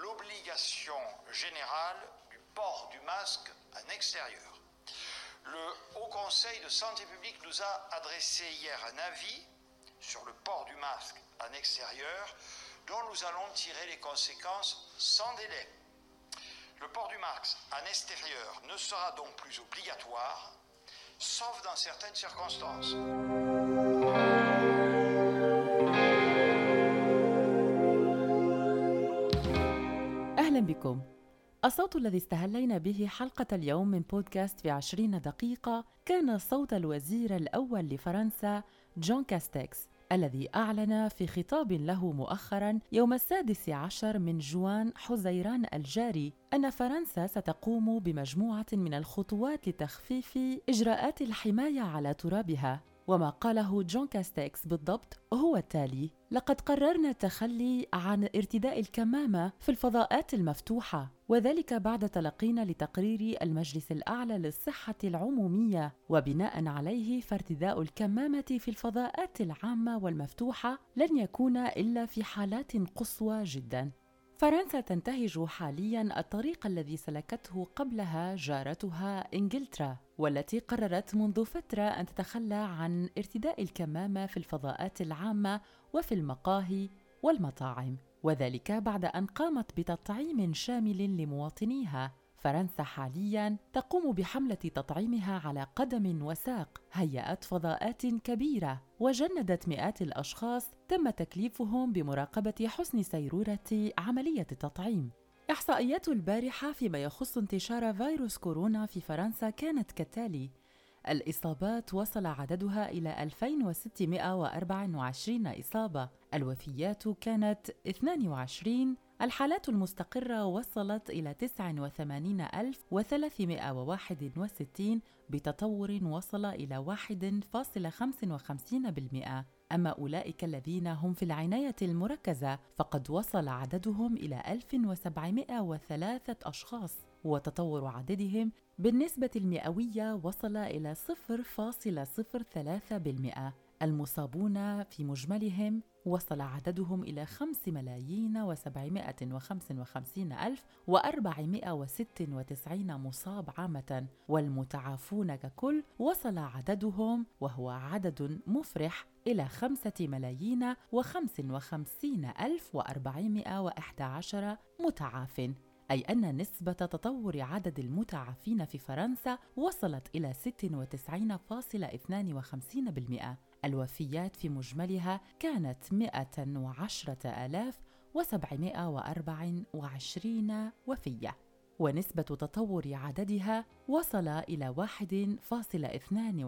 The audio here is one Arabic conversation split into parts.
l'obligation générale du port du masque en extérieur. Le Haut Conseil de santé publique nous a adressé hier un avis sur le port du masque en extérieur dont nous allons tirer les conséquences sans délai. Le port du masque en extérieur ne sera donc plus obligatoire, sauf dans certaines circonstances. بكم. الصوت الذي استهلينا به حلقة اليوم من بودكاست في عشرين دقيقة كان صوت الوزير الأول لفرنسا جون كاستكس الذي أعلن في خطاب له مؤخرا يوم السادس عشر من جوان حزيران الجاري أن فرنسا ستقوم بمجموعة من الخطوات لتخفيف إجراءات الحماية على ترابها. وما قاله جون كاستكس بالضبط هو التالي. لقد قررنا التخلي عن ارتداء الكمامة في الفضاءات المفتوحة وذلك بعد تلقينا لتقرير المجلس الأعلى للصحة العمومية وبناء عليه فارتداء الكمامة في الفضاءات العامة والمفتوحة لن يكون إلا في حالات قصوى جداً. فرنسا تنتهج حاليا الطريق الذي سلكته قبلها جارتها إنجلترا والتي قررت منذ فترة أن تتخلى عن ارتداء الكمامة في الفضاءات العامة وفي المقاهي والمطاعم وذلك بعد أن قامت بتطعيم شامل لمواطنيها. فرنسا حاليا تقوم بحملة تطعيمها على قدم وساق. هيأت فضاءات كبيرة وجندت مئات الأشخاص تم تكليفهم بمراقبة حسن سيرورة عملية التطعيم. إحصائيات البارحة فيما يخص انتشار فيروس كورونا في فرنسا كانت كالتالي الإصابات وصل عددها إلى 2624 إصابة. الوفيات كانت 22 الحالات المستقرة وصلت إلى 89361 بتطور وصل إلى 1.55% أما أولئك الذين هم في العناية المركزة فقد وصل عددهم إلى 1703 أشخاص وتطور عددهم بالنسبة المئوية وصل إلى 0.03% المصابون في مجملهم وصل عددهم إلى خمس ملايين وسبعمائة وخمس وخمسين ألف وأربعمائة وست وتسعين مصاب عامة والمتعافون ككل وصل عددهم وهو عدد مفرح إلى خمسة ملايين وخمس وخمسين ألف وأربعمائة وإحدى عشر متعاف. أي أن نسبة تطور عدد المتعافين في فرنسا وصلت إلى 96.52% الوفيات في مجملها كانت 110724 وفية ونسبة تطور عددها وصل إلى 1.92%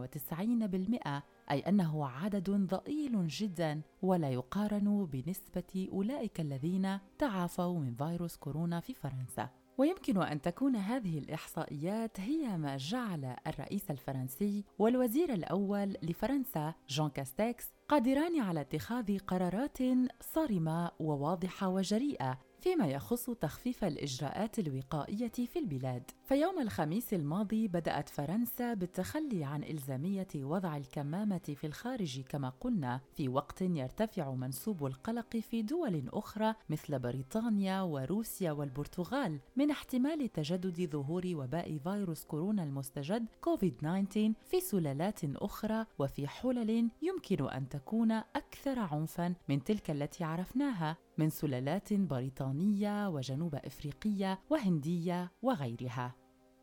أي أنه عدد ضئيل جدا ولا يقارن بنسبة أولئك الذين تعافوا من فيروس كورونا في فرنسا. ويمكن أن تكون هذه الإحصائيات هي ما جعل الرئيس الفرنسي والوزير الأول لفرنسا جون كاستكس قادران على اتخاذ قرارات صارمة وواضحة وجريئة فيما يخص تخفيف الإجراءات الوقائية في البلاد. فيوم الخميس الماضي بدأت فرنسا بالتخلي عن إلزامية وضع الكمامة في الخارج كما قلنا في وقت يرتفع منسوب القلق في دول أخرى مثل بريطانيا وروسيا والبرتغال من احتمال تجدد ظهور وباء فيروس كورونا المستجد كوفيد 19 في سلالات أخرى وفي حلل يمكن أن تكون أكثر عنفا من تلك التي عرفناها. من سلالات بريطانية وجنوب إفريقية وهندية وغيرها.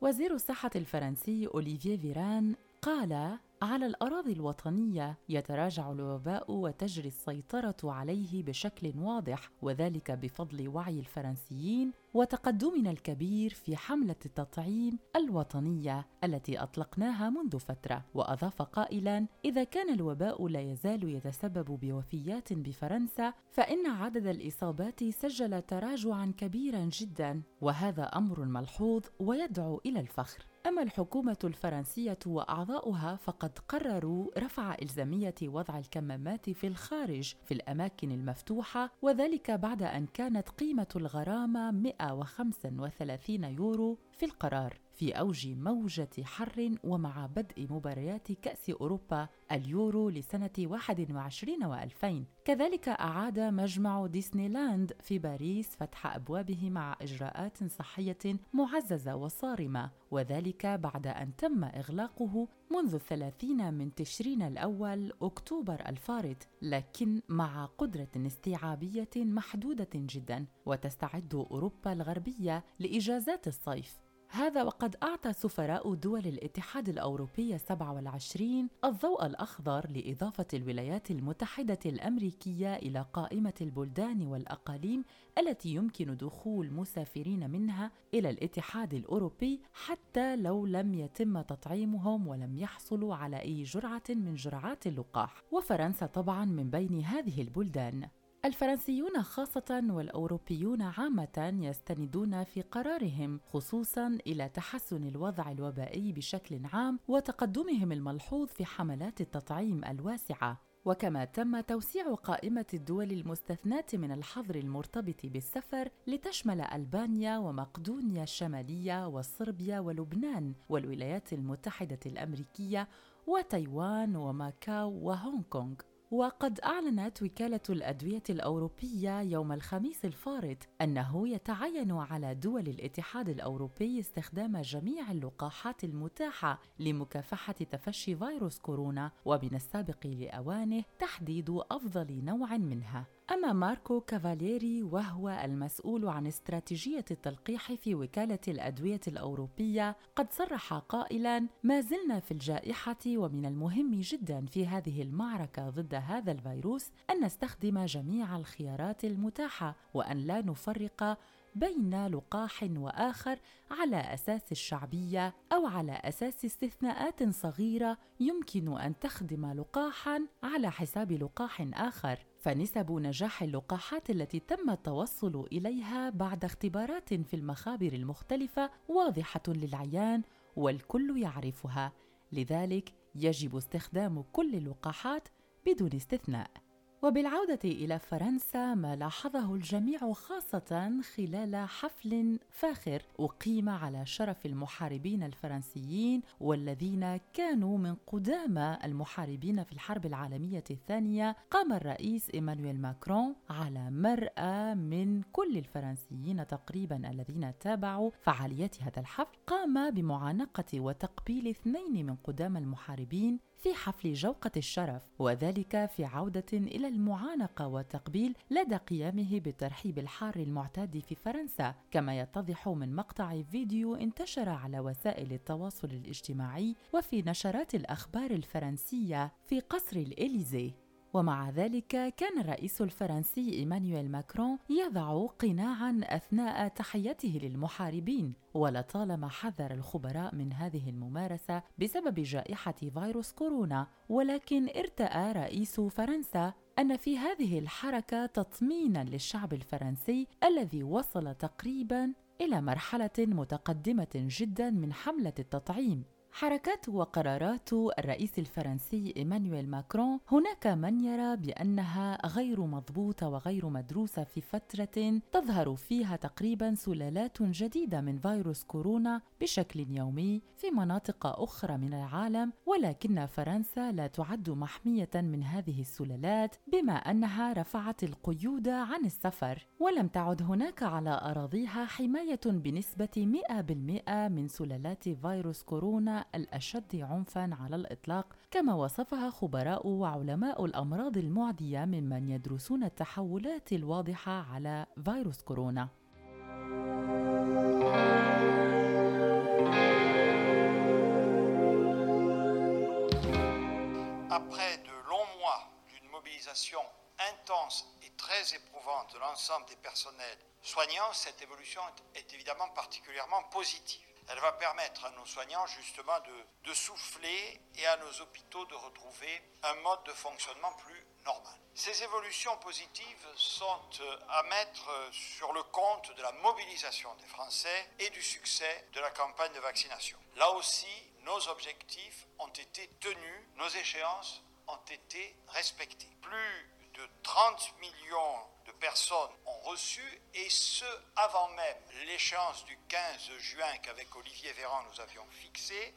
وزير الصحة الفرنسي اوليفيه فيران قال على الأراضي الوطنية يتراجع الوباء وتجري السيطرة عليه بشكل واضح وذلك بفضل وعي الفرنسيين وتقدمنا الكبير في حملة التطعيم الوطنية التي أطلقناها منذ فترة وأضاف قائلا إذا كان الوباء لا يزال يتسبب بوفيات بفرنسا فإن عدد الإصابات سجل تراجعا كبيرا جدا وهذا أمر ملحوظ ويدعو إلى الفخر. أما الحكومة الفرنسية وأعضاؤها فقد قرروا رفع إلزامية وضع الكمامات في الخارج في الأماكن المفتوحة وذلك بعد أن كانت قيمة الغرامة 135 يورو في القرار. في أوج موجة حر ومع بدء مباريات كأس أوروبا اليورو لسنة 21 و2000 كذلك أعاد مجمع ديسني لاند في باريس فتح أبوابه مع إجراءات صحية معززة وصارمة وذلك بعد أن تم إغلاقه منذ الثلاثين من تشرين الأول أكتوبر الفارط لكن مع قدرة استيعابية محدودة جدا وتستعد أوروبا الغربية لإجازات الصيف. هذا وقد أعطى سفراء دول الاتحاد الأوروبي 27 الضوء الأخضر لإضافة الولايات المتحدة الأمريكية إلى قائمة البلدان والأقاليم التي يمكن دخول مسافرين منها إلى الاتحاد الأوروبي حتى لو لم يتم تطعيمهم ولم يحصلوا على أي جرعة من جرعات اللقاح. وفرنسا طبعا من بين هذه البلدان. الفرنسيون خاصة والأوروبيون عامة يستندون في قرارهم خصوصا إلى تحسن الوضع الوبائي بشكل عام وتقدمهم الملحوظ في حملات التطعيم الواسعة. وكما تم توسيع قائمة الدول المستثناة من الحظر المرتبط بالسفر لتشمل ألبانيا ومقدونيا الشمالية وصربيا ولبنان والولايات المتحدة الأمريكية وتايوان وماكاو وهونغ كونغ. وقد أعلنت وكالة الأدوية الأوروبية يوم الخميس الفارط أنه يتعين على دول الاتحاد الأوروبي استخدام جميع اللقاحات المتاحة لمكافحة تفشي فيروس كورونا ومن السابق لأوانه تحديد أفضل نوع منها. أما ماركو كافاليري وهو المسؤول عن استراتيجية التلقيح في وكالة الأدوية الأوروبية قد صرح قائلاً: ما زلنا في الجائحة ومن المهم جداً في هذه المعركة ضد هذا الفيروس أن نستخدم جميع الخيارات المتاحة وأن لا نفرق بين لقاح وآخر على أساس الشعبية أو على أساس استثناءات صغيرة يمكن أن تخدم لقاحا على حساب لقاح آخر. فنسب نجاح اللقاحات التي تم التوصل إليها بعد اختبارات في المخابر المختلفة واضحة للعيان والكل يعرفها. لذلك يجب استخدام كل اللقاحات بدون استثناء. وبالعودة إلى فرنسا ما لاحظه الجميع خاصة خلال حفل فاخر أقيم على شرف المحاربين الفرنسيين والذين كانوا من قدامى المحاربين في الحرب العالمية الثانية قام الرئيس إيمانويل ماكرون على مرأى من كل الفرنسيين تقريبا الذين تابعوا فعاليات هذا الحفل. قام بمعانقة وتقبيل اثنين من قدامى المحاربين في حفل جوقة الشرف وذلك في عودة إلى المعانقة والتقبيل لدى قيامه بالترحيب الحار المعتاد في فرنسا كما يتضح من مقطع فيديو انتشر على وسائل التواصل الاجتماعي وفي نشرات الأخبار الفرنسية في قصر الإليزيه. ومع ذلك كان الرئيس الفرنسي إيمانويل ماكرون يضع قناعا أثناء تحيته للمحاربين ولطالما حذر الخبراء من هذه الممارسة بسبب جائحة فيروس كورونا ولكن ارتأى رئيس فرنسا أن في هذه الحركة تطمينا للشعب الفرنسي الذي وصل تقريبا إلى مرحلة متقدمة جدا من حملة التطعيم. حركات وقرارات الرئيس الفرنسي إيمانويل ماكرون. هناك من يرى بأنها غير مضبوطة وغير مدروسة في فترة تظهر فيها تقريبا سلالات جديدة من فيروس كورونا بشكل يومي في مناطق أخرى من العالم ولكن فرنسا لا تعد محمية من هذه السلالات بما أنها رفعت القيود عن السفر. ولم تعد هناك على أراضيها حماية بنسبة 100% من سلالات فيروس كورونا الاشد عنفا على الاطلاق كما وصفها خبراء وعلماء الامراض المعديه ممن يدرسون التحولات الواضحه على فيروس كورونا Après de longs mois d'une mobilisation intense et très éprouvante de l'ensemble des personnels soignants, cette évolution est évidemment particulièrement positive. Elle va permettre à nos soignants justement de, souffler et à nos hôpitaux de retrouver un mode de fonctionnement plus normal. Ces évolutions positives sont euh, à mettre euh, sur le compte de la mobilisation des Français et du succès de la campagne de vaccination. Là aussi, nos objectifs ont été tenus, nos échéances ont été respectées. De 30 millions de personnes ont reçu, et ce, avant même l'échéance du 15 juin qu'avec Olivier Véran nous avions fixé,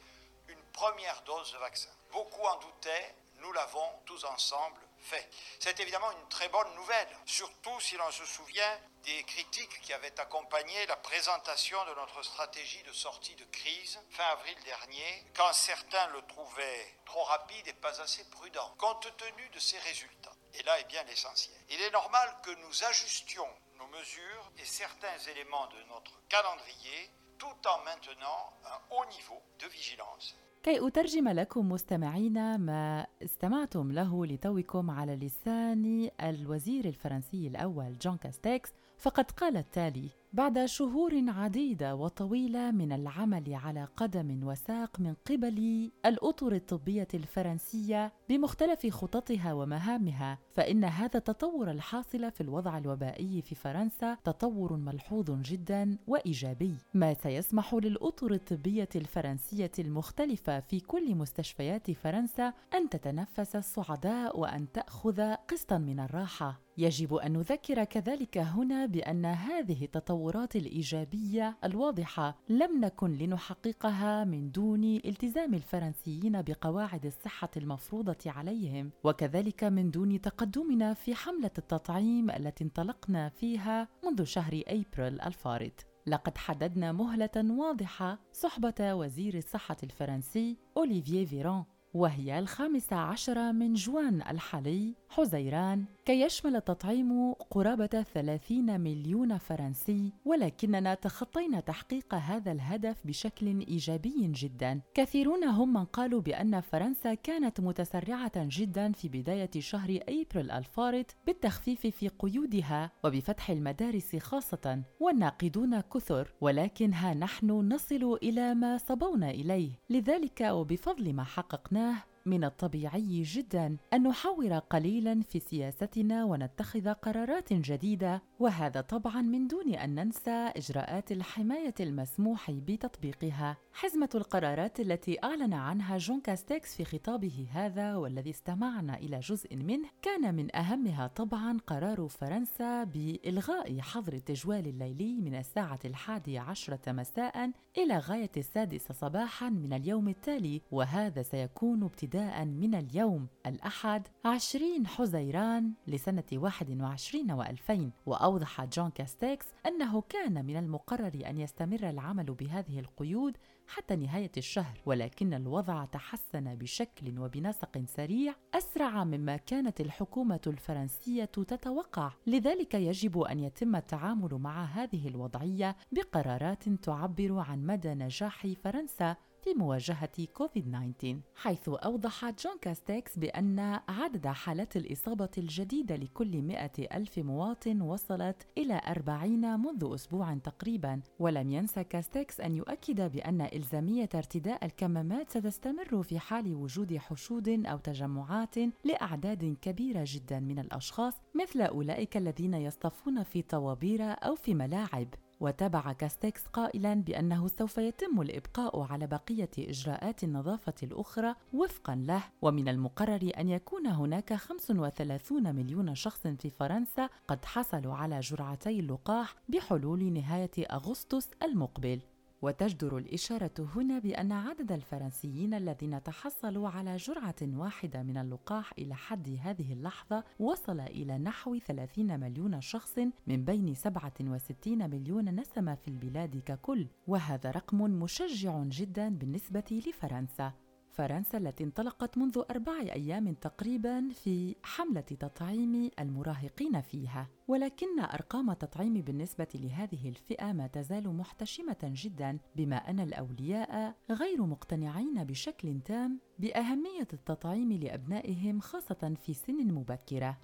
une première dose de vaccin. Beaucoup en doutaient, nous l'avons tous ensemble fait. C'est évidemment une très bonne nouvelle, surtout si l'on se souvient des critiques qui avaient accompagné la présentation de notre stratégie de sortie de crise fin avril dernier, quand certains le trouvaient trop rapide et pas assez prudent. Compte tenu de ces résultats, et là est bien l'essentiel, il est normal que nous ajustions nos mesures et certains éléments de notre calendrier tout en maintenant un haut niveau de vigilance. كي أترجم لكم مستمعينا ما استمعتم له لتوكم على لسان الوزير الفرنسي الأول جون كاستيكس فقد قال التالي بعد شهور عديدة وطويلة من العمل على قدم وساق من قبل الأطر الطبية الفرنسية بمختلف خططها ومهامها فإن هذا التطور الحاصل في الوضع الوبائي في فرنسا تطور ملحوظ جدا وإيجابي. ما سيسمح للأطر الطبية الفرنسية المختلفة في كل مستشفيات فرنسا أن تتنفس الصعداء وأن تأخذ قسطا من الراحة. يجب أن نذكر كذلك هنا بأن هذه التطورات الإيجابية الواضحة لم نكن لنحققها من دون التزام الفرنسيين بقواعد الصحة المفروضة عليهم وكذلك من دون تقدمنا في حملة التطعيم التي انطلقنا فيها منذ شهر أبريل الفارط لقد حددنا مهلة واضحة صحبة وزير الصحة الفرنسي أوليفييه فيران وهي الخامسة عشر من جوان الحالي حزيران كي يشمل التطعيم قرابة 30 مليون فرنسي ولكننا تخطينا تحقيق هذا الهدف بشكل إيجابي جدا. كثيرون هم من قالوا بأن فرنسا كانت متسرعة جدا في بداية شهر أبريل الفارط بالتخفيف في قيودها وبفتح المدارس خاصة والناقدون كثر. ولكن ها نحن نصل إلى ما صبونا إليه. لذلك وبفضل ما حققناه من الطبيعي جدا أن نحور قليلا في سياستنا ونتخذ قرارات جديدة وهذا طبعا من دون أن ننسى إجراءات الحماية المسموح بتطبيقها. حزمة القرارات التي أعلن عنها جون كاستكس في خطابه هذا والذي استمعنا إلى جزء منه كان من أهمها طبعا قرار فرنسا بإلغاء حظر التجوال الليلي من الساعة الحادية عشرة مساء إلى غاية السادسه صباحا من اليوم التالي وهذا سيكون ابتداء من اليوم الأحد 20 حزيران لسنة 21 و2000 وأوضح جون كاستيكس أنه كان من المقرر أن يستمر العمل بهذه القيود حتى نهاية الشهر ولكن الوضع تحسن بشكل وبنسق سريع. أسرع مما كانت الحكومة الفرنسية تتوقع. لذلك يجب أن يتم التعامل مع هذه الوضعية بقرارات تعبر عن مدى نجاح فرنسا. في مواجهة كوفيد-19 حيث أوضح جون كاستيكس بأن عدد حالات الإصابة الجديدة لكل مئة ألف مواطن وصلت إلى 40 منذ أسبوع تقريبا. ولم ينسى كاستيكس أن يؤكد بأن إلزامية ارتداء الكمامات ستستمر في حال وجود حشود أو تجمعات لأعداد كبيرة جدا من الأشخاص مثل أولئك الذين يصطفون في طوابير أو في ملاعب. وتابع كاستكس قائلا بأنه سوف يتم الإبقاء على بقية إجراءات النظافة الأخرى وفقا له. ومن المقرر أن يكون هناك 35 مليون شخص في فرنسا قد حصلوا على جرعتي اللقاح بحلول نهاية أغسطس المقبل. وتجدر الإشارة هنا بأن عدد الفرنسيين الذين تحصلوا على جرعة واحدة من اللقاح إلى حد هذه اللحظة وصل إلى نحو 30 مليون شخص من بين 67 مليون نسمة في البلاد ككل، وهذا رقم مشجع جدا بالنسبة لفرنسا. فرنسا التي انطلقت منذ أربع أيام تقريبا في حملة تطعيم المراهقين فيها. ولكن أرقام التطعيم بالنسبة لهذه الفئة ما تزال محتشمة جدا بما أن الأولياء غير مقتنعين بشكل تام بأهمية التطعيم لأبنائهم خاصة في سن مبكرة.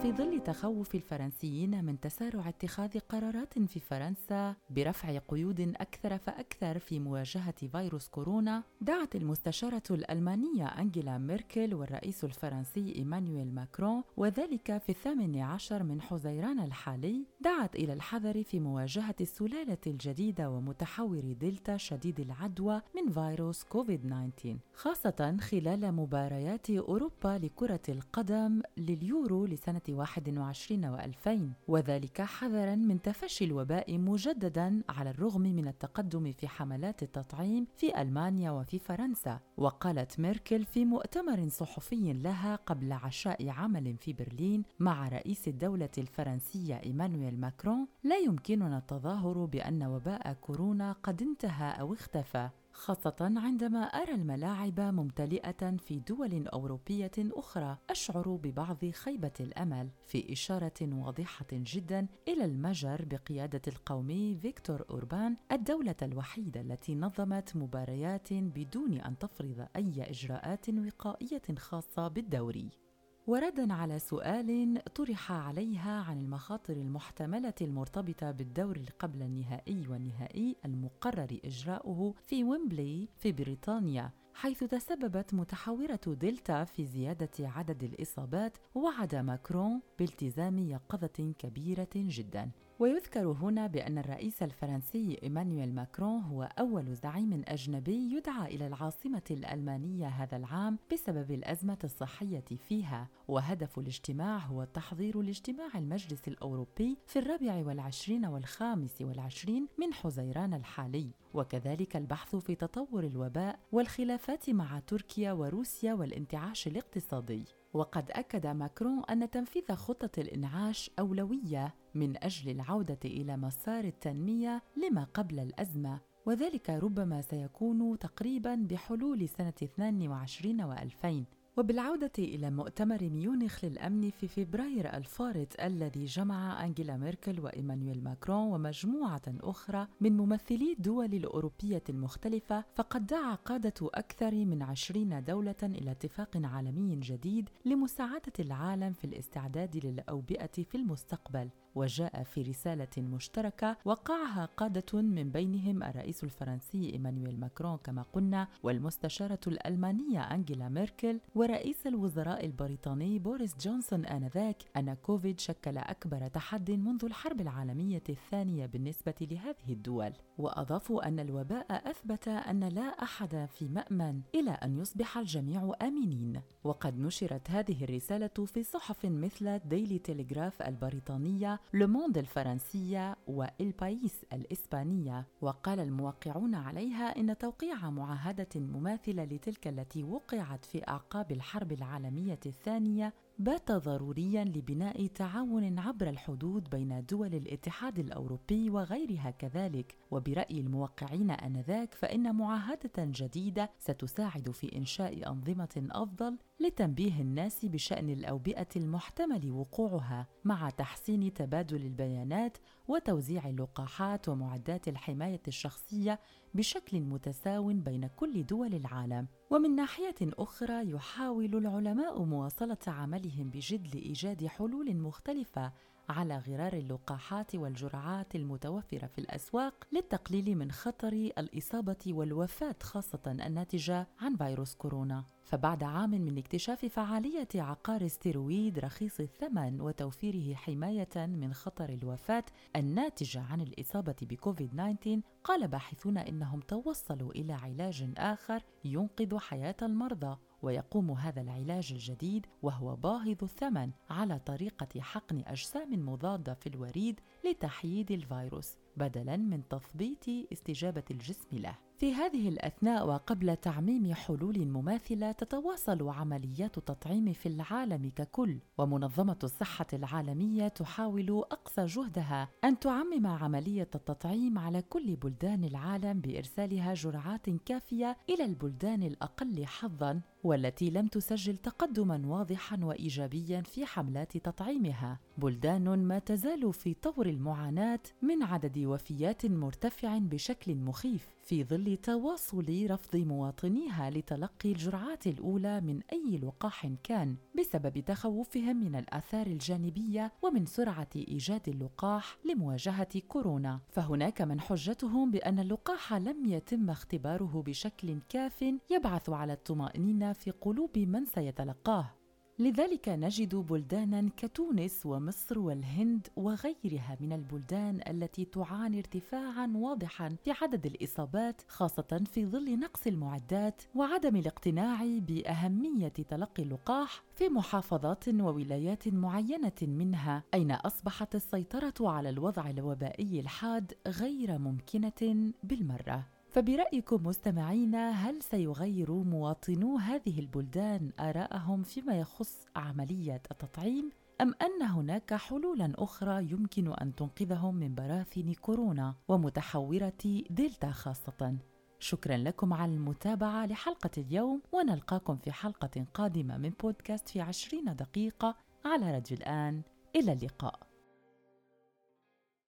وفي ظل تخوف الفرنسيين من تسارع اتخاذ قرارات في فرنسا برفع قيود أكثر فأكثر في مواجهة فيروس كورونا دعت المستشارة الألمانية أنجيلا ميركل والرئيس الفرنسي إيمانويل ماكرون وذلك في الثامن عشر من حزيران الحالي دعت إلى الحذر في مواجهة السلالة الجديدة ومتحور دلتا شديد العدوى من فيروس كوفيد 19 خاصة خلال مباريات أوروبا لكرة القدم لليورو لسنة 21 و2000 وذلك حذرا من تفشي الوباء مجددا على الرغم من التقدم في حملات التطعيم في ألمانيا وفي فرنسا. وقالت ميركل في مؤتمر صحفي لها قبل عشاء عمل في برلين مع رئيس الدولة الفرنسية إيمانويل ماكرون لا يمكننا التظاهر بأن وباء كورونا قد انتهى أو اختفى. خاصة عندما أرى الملاعب ممتلئة في دول أوروبية أخرى أشعر ببعض خيبة الأمل في إشارة واضحة جدا إلى المجر بقيادة القومي فيكتور أوربان الدولة الوحيدة التي نظمت مباريات بدون أن تفرض أي إجراءات وقائية خاصة بالدوري. وردا على سؤال طرح عليها عن المخاطر المحتملة المرتبطة بالدور قبل النهائي والنهائي المقرر إجراؤه في ويمبلي في بريطانيا حيث تسببت متحورة دلتا في زيادة عدد الإصابات وعد ماكرون بالتزام يقظة كبيرة جدا. ويذكر هنا بأن الرئيس الفرنسي إيمانويل ماكرون هو أول زعيم أجنبي يدعى إلى العاصمة الألمانية هذا العام بسبب الأزمة الصحية فيها. وهدف الاجتماع هو تحضير لاجتماع المجلس الأوروبي في الرابع والعشرين والخامس والعشرين من حزيران الحالي. وكذلك البحث في تطور الوباء والخلافات مع تركيا وروسيا والانتعاش الاقتصادي. وقد أكد ماكرون أن تنفيذ خطة الإنعاش أولوية من أجل العودة إلى مسار التنمية لما قبل الأزمة وذلك ربما سيكون تقريبا بحلول سنة 22 و2000 وبالعودة إلى مؤتمر ميونخ للأمن في فبراير الفارط الذي جمع أنجيلا ميركل وإيمانويل ماكرون ومجموعة أخرى من ممثلي الدول الأوروبية المختلفة فقد دعا قادة أكثر من عشرين دولة إلى اتفاق عالمي جديد لمساعدة العالم في الاستعداد للأوبئة في المستقبل. وجاء في رسالة مشتركة وقعها قادة من بينهم الرئيس الفرنسي إيمانويل ماكرون كما قلنا والمستشارة الألمانية أنجيلا ميركل ورئيس الوزراء البريطاني بوريس جونسون آنذاك. أن كوفيد شكل أكبر تحد منذ الحرب العالمية الثانية بالنسبة لهذه الدول. وأضافوا أن الوباء أثبت أن لا أحد في مأمن إلى أن يصبح الجميع آمنين. وقد نشرت هذه الرسالة في صحف مثل ديلي تيليغراف البريطانية لوموند الفرنسية والبايس الإسبانية. وقال الموقعون عليها إن توقيع معاهدة مماثلة لتلك التي وقعت في أعقاب الحرب العالمية الثانية بات ضروريا لبناء تعاون عبر الحدود بين دول الاتحاد الأوروبي وغيرها كذلك. وبرأي الموقعين آنذاك فإن معاهدة جديدة ستساعد في إنشاء أنظمة أفضل لتنبيه الناس بشأن الأوبئة المحتمل وقوعها مع تحسين تبادل البيانات وتوزيع اللقاحات ومعدات الحماية الشخصية بشكل متساو بين كل دول العالم. ومن ناحية أخرى يحاول العلماء مواصلة عملهم بجد لايجاد حلول مختلفة على غرار اللقاحات والجرعات المتوفرة في الأسواق للتقليل من خطر الإصابة والوفاة خاصة الناتجه عن فيروس كورونا. فبعد عام من اكتشاف فعالية عقار ستيرويد رخيص الثمن وتوفيره حماية من خطر الوفاة الناتجة عن الإصابة بكوفيد 19 قال باحثون إنهم توصلوا إلى علاج آخر ينقذ حياة المرضى. ويقوم هذا العلاج الجديد وهو باهظ الثمن على طريقة حقن أجسام مضادة في الوريد لتحييد الفيروس بدلا من تثبيط استجابة الجسم له. في هذه الأثناء وقبل تعميم حلول مماثلة تتواصل عمليات التطعيم في العالم ككل ومنظمة الصحة العالمية تحاول أقصى جهدها أن تعمم عملية التطعيم على كل بلدان العالم بإرسالها جرعات كافية إلى البلدان الأقل حظا والتي لم تسجل تقدما واضحا وإيجابيا في حملات تطعيمها. بلدان ما تزال في طور المعاناة من عدد وفيات مرتفع بشكل مخيف. في ظل تواصل رفض مواطنيها لتلقي الجرعات الأولى من أي لقاح كان بسبب تخوفهم من الآثار الجانبية ومن سرعة إيجاد اللقاح لمواجهة كورونا. فهناك من حجتهم بأن اللقاح لم يتم اختباره بشكل كاف يبعث على الطمأنينة في قلوب من سيتلقاه. لذلك نجد بلدانا كتونس ومصر والهند وغيرها من البلدان التي تعاني ارتفاعا واضحا في عدد الإصابات خاصة في ظل نقص المعدات وعدم الاقتناع بأهمية تلقي اللقاح في محافظات وولايات معينة منها أين أصبحت السيطرة على الوضع الوبائي الحاد غير ممكنة بالمرة. فبرأيكم مستمعينا هل سيغير مواطنو هذه البلدان آراءهم فيما يخص عملية التطعيم؟ أم أن هناك حلولا أخرى يمكن أن تنقذهم من براثن كورونا ومتحورة دلتا خاصة؟ شكرا لكم على المتابعة لحلقة اليوم ونلقاكم في حلقة قادمة من بودكاست في عشرين دقيقة على راديو الآن إلى اللقاء